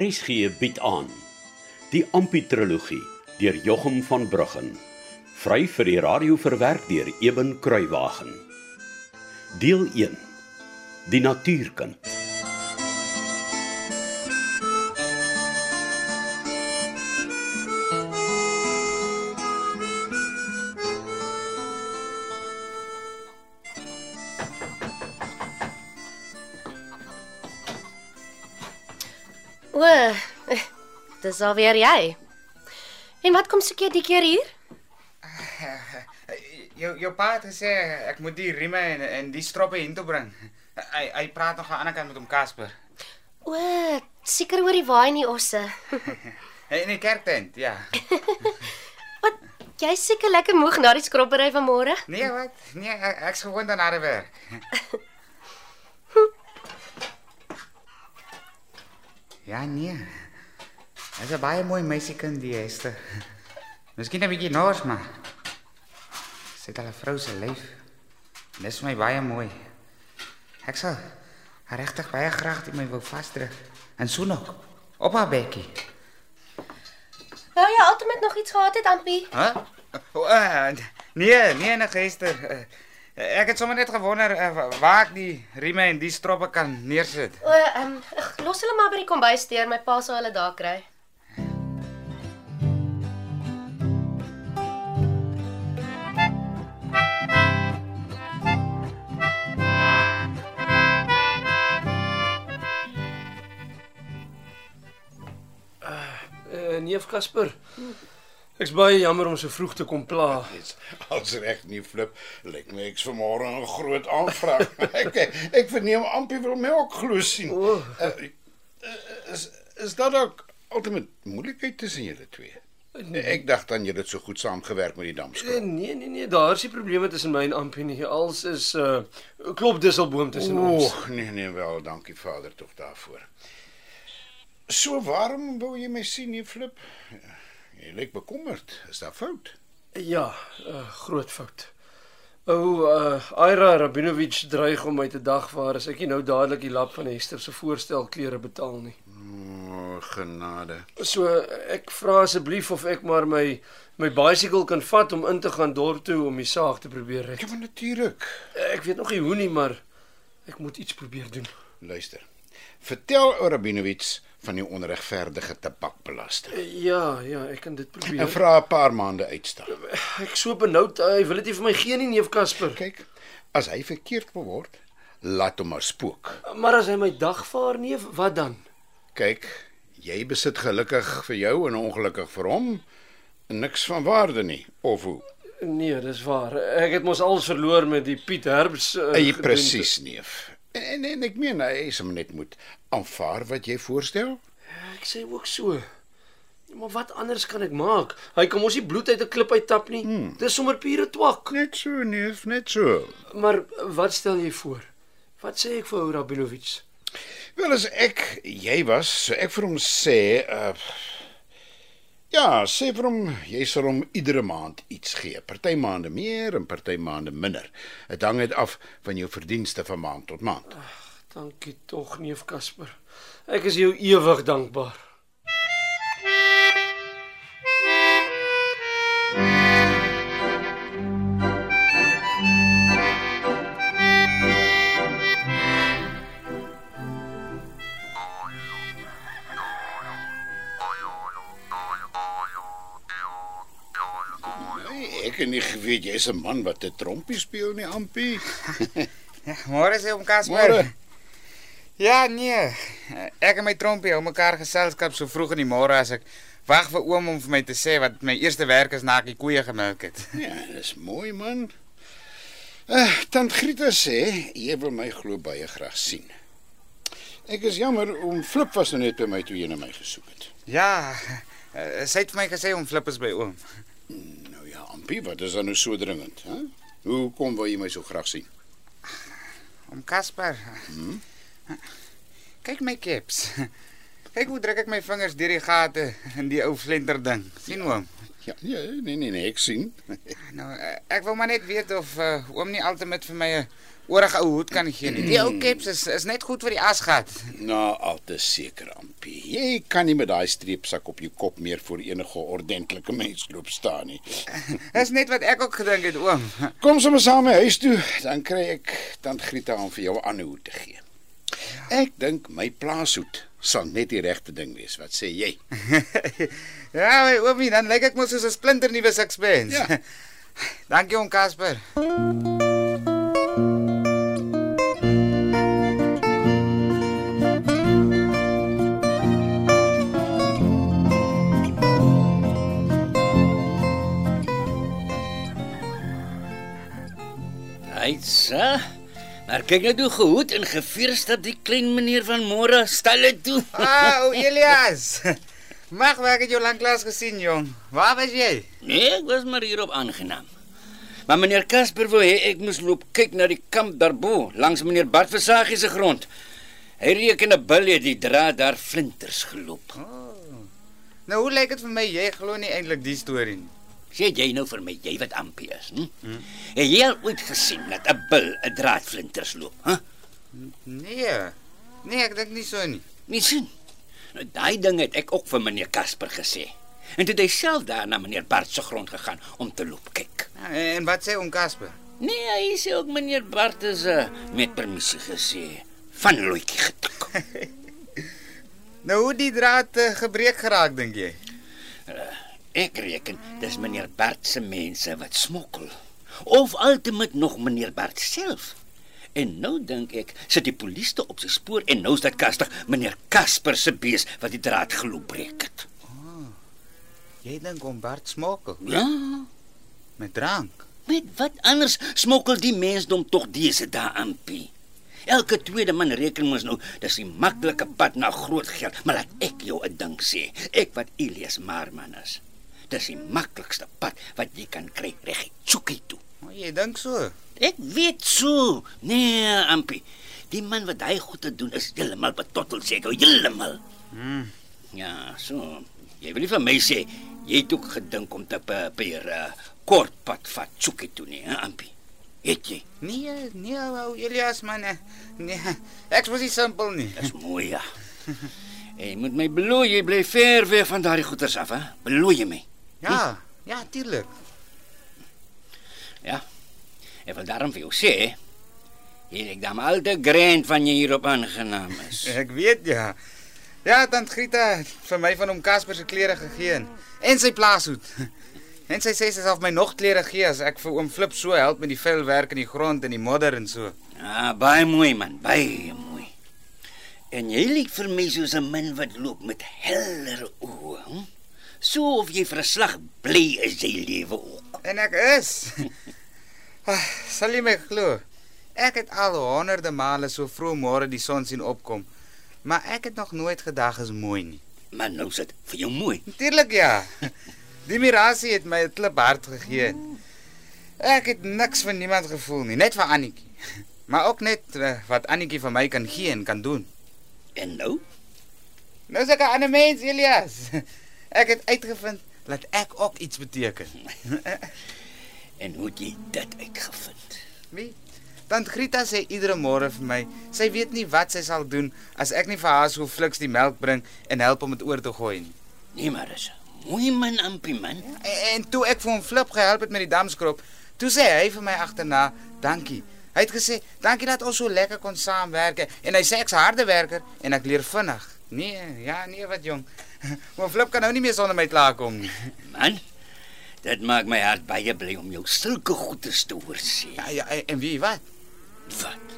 RSG bied aan die Amputrologie deur Jochum van Bruggen vry vir die radio verwerk deur Eben Kruiwagen. Deel 1 die natuurkind O, eh, dis alweer jy. En wat kom soek jy die keer hier? Jou jou pa het gesê ek moet die rieme en en die stroppe hiertoe bring. Hy hy praat nog aan die ander kant met hom Casper. O, seker oor die waai in die osse. In die kerktent, ja. Wat? Jy's seker lekker moeg na die skroppery van môre? Nee, wat? Nee, ek, ek's gewoond aan harde werk. Ja, nee. Dis 'n baie mooi meisiekind die Esther. Miskien 'n bietjie nors maar. Sy het al 'n vrou se lyf. Dis my baie mooi. Ek sal regtig baie graag die my wou vasdruk. En so nog op haar bekkie. Wou jy altyd met nog iets gehad het, Ampie? Hæ? Huh? Uh, nee, nee, nee, Esther. Uh, ek het sommer net gewonder uh, waar ek die rieme en die stroppe kan neersit. O, ehm, um, los hulle maar by die kombuis deur, my pa sal hulle daar kry. Uh, neef Casper. Ek's baie jammer om so vroeg te kom pla. Als reg nie flip. Lyk my ek's vanmôre 'n groot aanvraag. ek ek verneem Ampie wil melk glo sien. O. Uh, is is dat ook altyd moeilikheid tussen julle twee? Ek dacht dan julle het so goed saamgewerk met die Eh, damskool. Nee nee nee, daar is nie probleme tussen my en Ampie nie. Als is 'n uh, klop disselboom tussen ons. Oeg, nee nee wel, dankie Vader tog daarvoor. So waarom wou jy my sien, flip? Jy lyk bekommerd. Is daar fout? Ja, 'n uh, groot fout. Ou uh, Ira Rabinovich dreig om my te dagvaar as ek nie nou dadelik die lap van Hester se voorstel klere betaal nie. O, oh, genade. So ek vra asseblief of ek maar my my bicycle kan vat om in te gaan dorp toe om die saak te probeer red. Ja, maar natuurlik. Ek weet nog nie hoe nie, maar ek moet iets probeer doen. Luister. Vertel Rabinovich van die onregverdige tabakbelasting. Ja, ja, ek kan dit En probeer. vra 'n paar maande uitstel. Ek so benoud, hy wil dit nie vir my gee nie, neef Casper. Kyk, as hy verkeerd beword, laat hom maar spook. Maar as hy my dagvaar neef, wat dan? Kyk, jy besit gelukkig vir jou en ongelukkig vir hom niks van waarde nie, of hoe? Nee, dis waar. Ek het mos alles verloor met die Piet Herbs. Uh, gedoente. presies, neef. En, en en ek meen hy sê net moet aanvaar wat jy voorstel. Ek sê ook so. Maar wat anders kan ek maak? Hy kan mos nie bloed uit 'n klip uittap nie. Hmm. Dis sommer pure twak. Net so, neef, net so. Maar wat stel jy voor? Wat sê ek vir ou Rabinovich? Wel as ek jy was, so ek vir hom sê, uh Ja, sê vir hom jy sal hom iedere maand iets gee. Party maande meer en party maande minder. Dit hang net af van jou verdienste van maand tot maand. Dankie tog, neef Casper. Ek is jou ewig dankbaar. Het nie geweet jy's 'n man wat 'n trompie speel nie, Ampie. Ja, môre sê hom Casper. Môre. Ja, nee. Ek en my trompie hou mekaar geselskap so vroeg in die môre as ek wag vir oom om vir my te sê wat my eerste werk is na ek die koeie gemelk het. Ja, dis mooi man. Uh, Tant Grieta sê jy wil my glo baie graag sien. Ek is jammer om Flip was nou net by my toe jy na my gesoek het. Ja, eh, sy het vir my gesê om flippers by oom. Ja, Ampie, wat is dan nou so dringend, hè? Hoe kom wou jy my so graag sien? Om Casper. Hmm? Kyk my caps. Kyk hoe druk ek my vingers deur die gate in die ou flenter ding. sien oom? Ja, nee, nee, nee, nee ek sien. Nou, eh, ek wil maar net weet of uh, oom nie altyd vir my 'n oorige ou hoed kan gee nie. Die ou caps is is net goed vir die asgat. Nou, al te seker, Ampie. Jy kan nie met daai streepsak op jou kop meer voor enige ordentlike mens loop staan nie. Dis net wat ek ook gedink het, oom. Kom sommer saam my huis toe, dan kry ek tant Grieta om vir jou 'n ander hoed te gee. Ek dink my plaashoed sal net die regte ding wees. Wat sê jy? ja, my oomie, dan lyk ek mos soos 'n splinter nuwe sixpence. Ja. Dankie oom Casper. Aitsa. Maar kyk net hoe gehoed en gevier stap die klein meneer van môre stalle toe. Ah, o Elias. Mag ek het jou lanklaas gesien, jong. Waar was jy? Nee, ek was maar hier op aangenaam. Maar meneer Casper wou hê ek moes loop kyk na die kamp daarbo, langs meneer Bart Versagie se grond. Hy reken 'n bil het die draad daar flinters geloop. Nou hoe lyk dit vir my jy glo nie eintlik die storie nie. Sê jy nou vir my jy wat ampie is, hm? Hmm. Het jy al ooit gesien dat 'n bil 'n draad flinters loop, hè? Nee. Nee, ek dink nie so nie. Nie sien. Nou daai ding het ek ook vir meneer Casper gesê. En toe het hy self daar na meneer Bart se grond gegaan om te loop kyk. Ja, en wat sê oom Casper? Nee, hy sê ook meneer Bart is uh, met permissie gesê van loetjie getik. Nou hoe die draad uh, gebreek geraak dink jy? Ek reken dis meneer Bart se mense wat smokkel. Of altemat nog meneer Bart self. En nou dink ek sit die polisie op sy spoor en nou is dit kastig meneer Casper se bees wat die draad geloop breek het. Jy dink oom Bart smokkel Ja, met drank. met wat anders smokkel die mensdom tog dese dae aanpie. Elke tweede man reken mos nou, dis die maklike pad na groot geld, maar laat ek jou 'n ding sê. Ek wat Elias Marman is. Dis die maklikste pad wat jy kan kry reg Tsuki toe. O, jy dink so. Ek weet so. Nee, Ampi. Die man wat hy goed te doen is heeltemal betottel seker, heeltemal. Hmm. Ja, so. Jy wil nie vir my sê jy het ook gedink om te per, per uh, kort pad vat Tsuki toe nie, hè, Ampi? Het jy? Nee, nee, ou Elias man. eh, Nee, ek was nie simpel nie. Dis mooi ja. Jy moet my belooi jy bly ver weg van daardie goeters af, hè? Belooi jy my? Ja, ja, tuurlik. Ja. Ek wil daarom vir jou sê, jy lyk dan al te grand van jy hierop aangenaam is. Ek weet ja. Ja, tant Grieta het vir my van hom Casper se klere gegee en- sy plaashoed. En sy sê sy sal vir my nog klere gee as ek vir oom Flip so help met die velwerk in die grond en die modder en so. Ja, baie mooi man, baie mooi. En jy lyk vir my soos 'n man wat loop met helder oë. Hm? So of jy vir 'n slag bly is jy lewe ook. En ek is. Ah, Sal jy my glo? Ek het al honderde male so vroeg môre die son sien opkom, maar ek het nog nooit gedag is mooi nie. Maar nou sit vir jou mooi. Natuurlik ja. Die mirasie het my 'n klip hart gegee. Ek het niks van niemand gevoel nie, net vir Annetjie. Maar ook net uh, wat Annetjie vir my kan gee en kan doen. En nou? Nou is ek 'n mens, Elias. Ek het uitgevind dat ek ook iets beteken. En hoe het jy dit uitgevind? Wie? Tant Grieta sê iedere môre vir my, sy weet nie wat sy sal doen as ek nie vir haar so fliks die melk bring en help om dit oor te gooi nie. Nee, maar dis mooi man, ampie man. En, en toe ek vir hom flip gehelp het met die damskrop, toe sê hy vir my agterna, "Dankie." Hy het gesê, "Dankie dat ons so lekker kon saamwerk." En hy sê ek's harde werker en ek leer vinnig. Nee, ja, nee wat jong. Maar flip kan nou nie meer sonder my klaarkom nie. Man, dit maak my hart baie bly om jou sulke goedes te hoor sê. Ja, ja, en wie wat? Wat?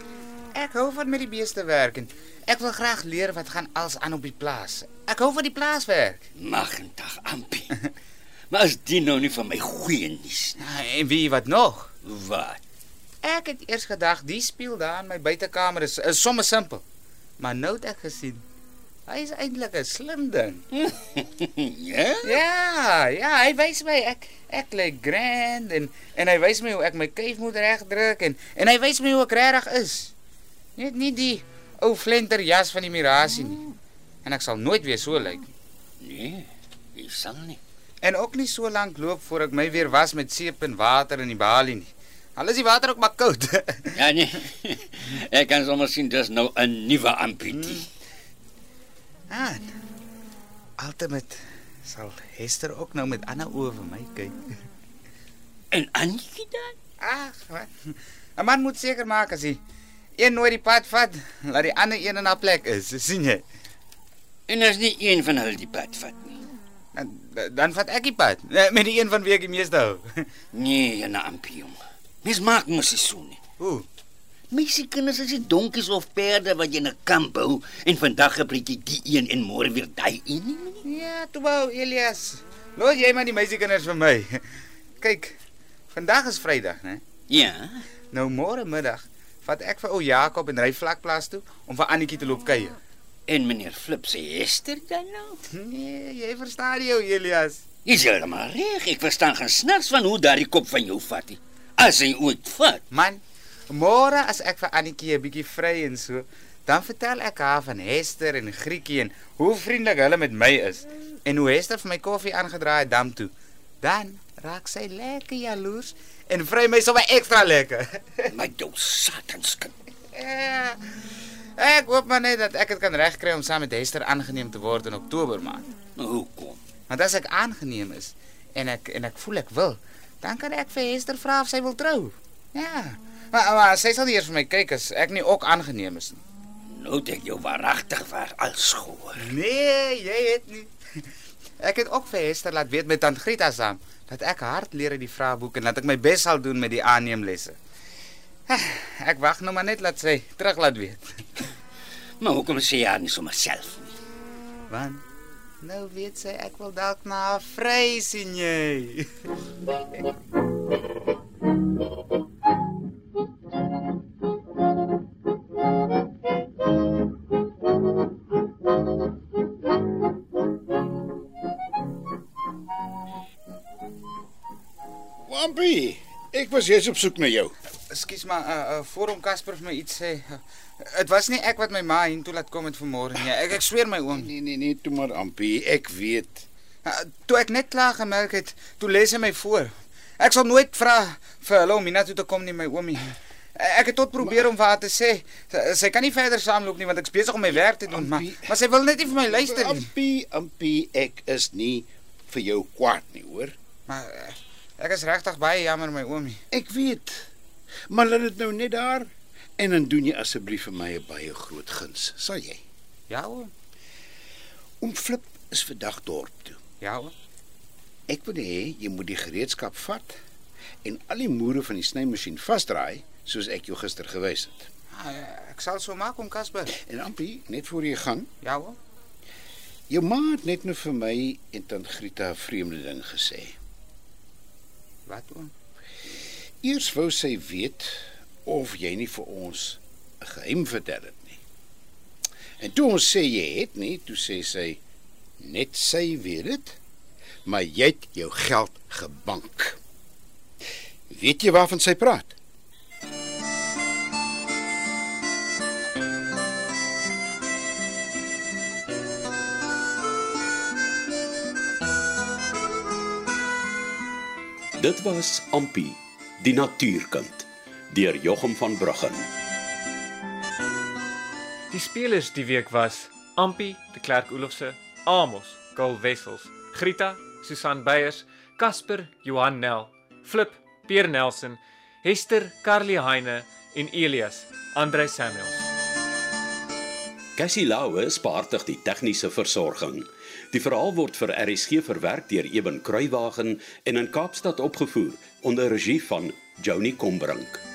Ek hou van met die beeste werk en ek wil graag leer wat gaan als aan op die plaas. Ek hou van die plaaswerk. Magtig, ampie. maar as dit nou nie van my goeie nuus nie. Ja, en wie wat nog? Wat? Ek het eers gedag die spieël daar in my buitekamer is, is sommer simpel. Maar nou het ek gesien hy is eintlik 'n slim ding. ja? Ja, ja, hy wys my ek ek lyk grand en en hy wys my hoe ek my kuif moet regdruk en en hy wys my hoe ek regtig is. Net nie die ou flenter jas van die mirasie nie. En ek sal nooit weer so lyk nie. Nee, jy sal nie. En ook nie so lank loop voor ek my weer was met seep en water in die balie nie. Al is die water ook maar koud. Ja nee. Ek kan sommer sien dis nou 'n nuwe amputie. Ah. Ultimate sal Hester ook nou met ander oë vir my kyk. En Anetjie dan? Ag, wat? 'n Man moet seker maak as hy een nooit die pad vat, laat die ander een in haar plek is, sien jy? En as nie een van hulle die pad vat nie. Dan, dan vat ek die pad eh, met die een van wie ek die meeste hou. Nee, 'n ampium. Mens maak mos nie so nie. Ooh, Meisie kinders is nie donkies of perde wat jy in 'n kamp hou en vandag gebruik jy die een en môre weer daai een nie. ja, toe wou Elias. Los jy maar die meisiekinders vir my. Kyk, vandag is Vrydag, né? Ja. Nou môre middag vat ek vir ou Jakob en ry vlakplaas toe om vir Annetjie te loop kuier. En meneer Flip sê Esther dan nou. Nee, jy verstaan jou Elias. Jy's heeltemal reg. Ek verstaan geen snars van hoe daardie kop van jou vat nie. As hy ooit vat. Man, môre as ek vir Annetjie 'n bietjie vry en so, dan vertel ek haar van Hester en Grietjie en hoe vriendelik hulle met my is en hoe Hester vir my koffie aangedraai het dam toe. Dan raak sy lekker jaloers en vry my sommer ekstra lekker. My jou satanskind. Ja. Ek hoop maar net dat ek dit kan regkry om saam met Hester aangeneem te word in Oktober maand. Nou hoekom? Want as ek aangeneem is en ek en ek voel ek wil, dan kan ek vir Hester vra of sy wil trou. Ja. Maar, maar sy sal nie eers vir my kyk as ek nie ook aangeneem is nie. Nou het ek jou waaragtig waar als gehoor. Nee, jy het nie. Ek het ook vir Hester laat weet met tant Grieta saam dat ek hard leer uit die vraeboek en dat ek my bes sal doen met die aanneemlesse. Ek wag nou maar net laat sy terug laat weet. Maar hoekom sê jy nie sommer self nie? Want nou weet sy ek wil dalk na vry sien jy. ek was jous op soek na jou. Ekskuus maar uh, uh voor hom Casper vir my iets sê. Dit was nie ek wat my ma hiertoe laat kom het vanmôre nie. Ek ek sweer my oom. Nee nee nee, toe maar Ampie, ek weet. Uh, toe ek net klaar gemerk het, toe lees hy my voor. Ek sal nooit vra vir hulle om hiernatoe te kom nie, my oomie. Ek het tot probeer om vir haar te sê, sy, sy kan nie verder saamloop nie want ek's besig om my werk te doen, maar maar sy wil net nie vir my luister nie. Ampie, Ampie, ek is nie vir jou kwaad nie, hoor. Maar uh, ek is regtig baie jammer, my oomie. Ek weet. Maar laat dit nou net daar en dan doen jy asseblief vir my 'n baie groot guns, sal jy? Ja, oom. Oom Flip is vandag dorp toe. Ja, oom. Ek wil hê jy moet die gereedskap vat en al die moere van die snymasjien vasdraai soos ek jou gister gewys het. Ah, ek sal so maak om Casper. En Ampie, net voor jy gaan, Ja, oom. jou ma het net nou vir my en tant Grieta 'n vreemde ding gesê. Wat oom? Eers wou sy weet of jy nie vir ons 'n geheim vertel het nie. En toe ons sê jy het nie, toe sê sy net sy weet dit, maar jy het jou geld gebank. Weet jy waarvan sy praat? Dit was Ampi, die natuurkind, deur Jochum van Bruggen. Die spelers die week was Ampi, de Klerk Olofse, Amos, Kol Wessels, Grita, Susan Beyers, Casper, Johan Nel, Flip, Pierre Nelson, Hester, Carly Heine en Elias, Andre Samuels. Cassie Lauwe spaartig die tegniese versorging. Die verhaal word vir RSG verwerk deur Eben Kruiwagen en in Kaapstad opgevoer onder regie van Joni Combrink.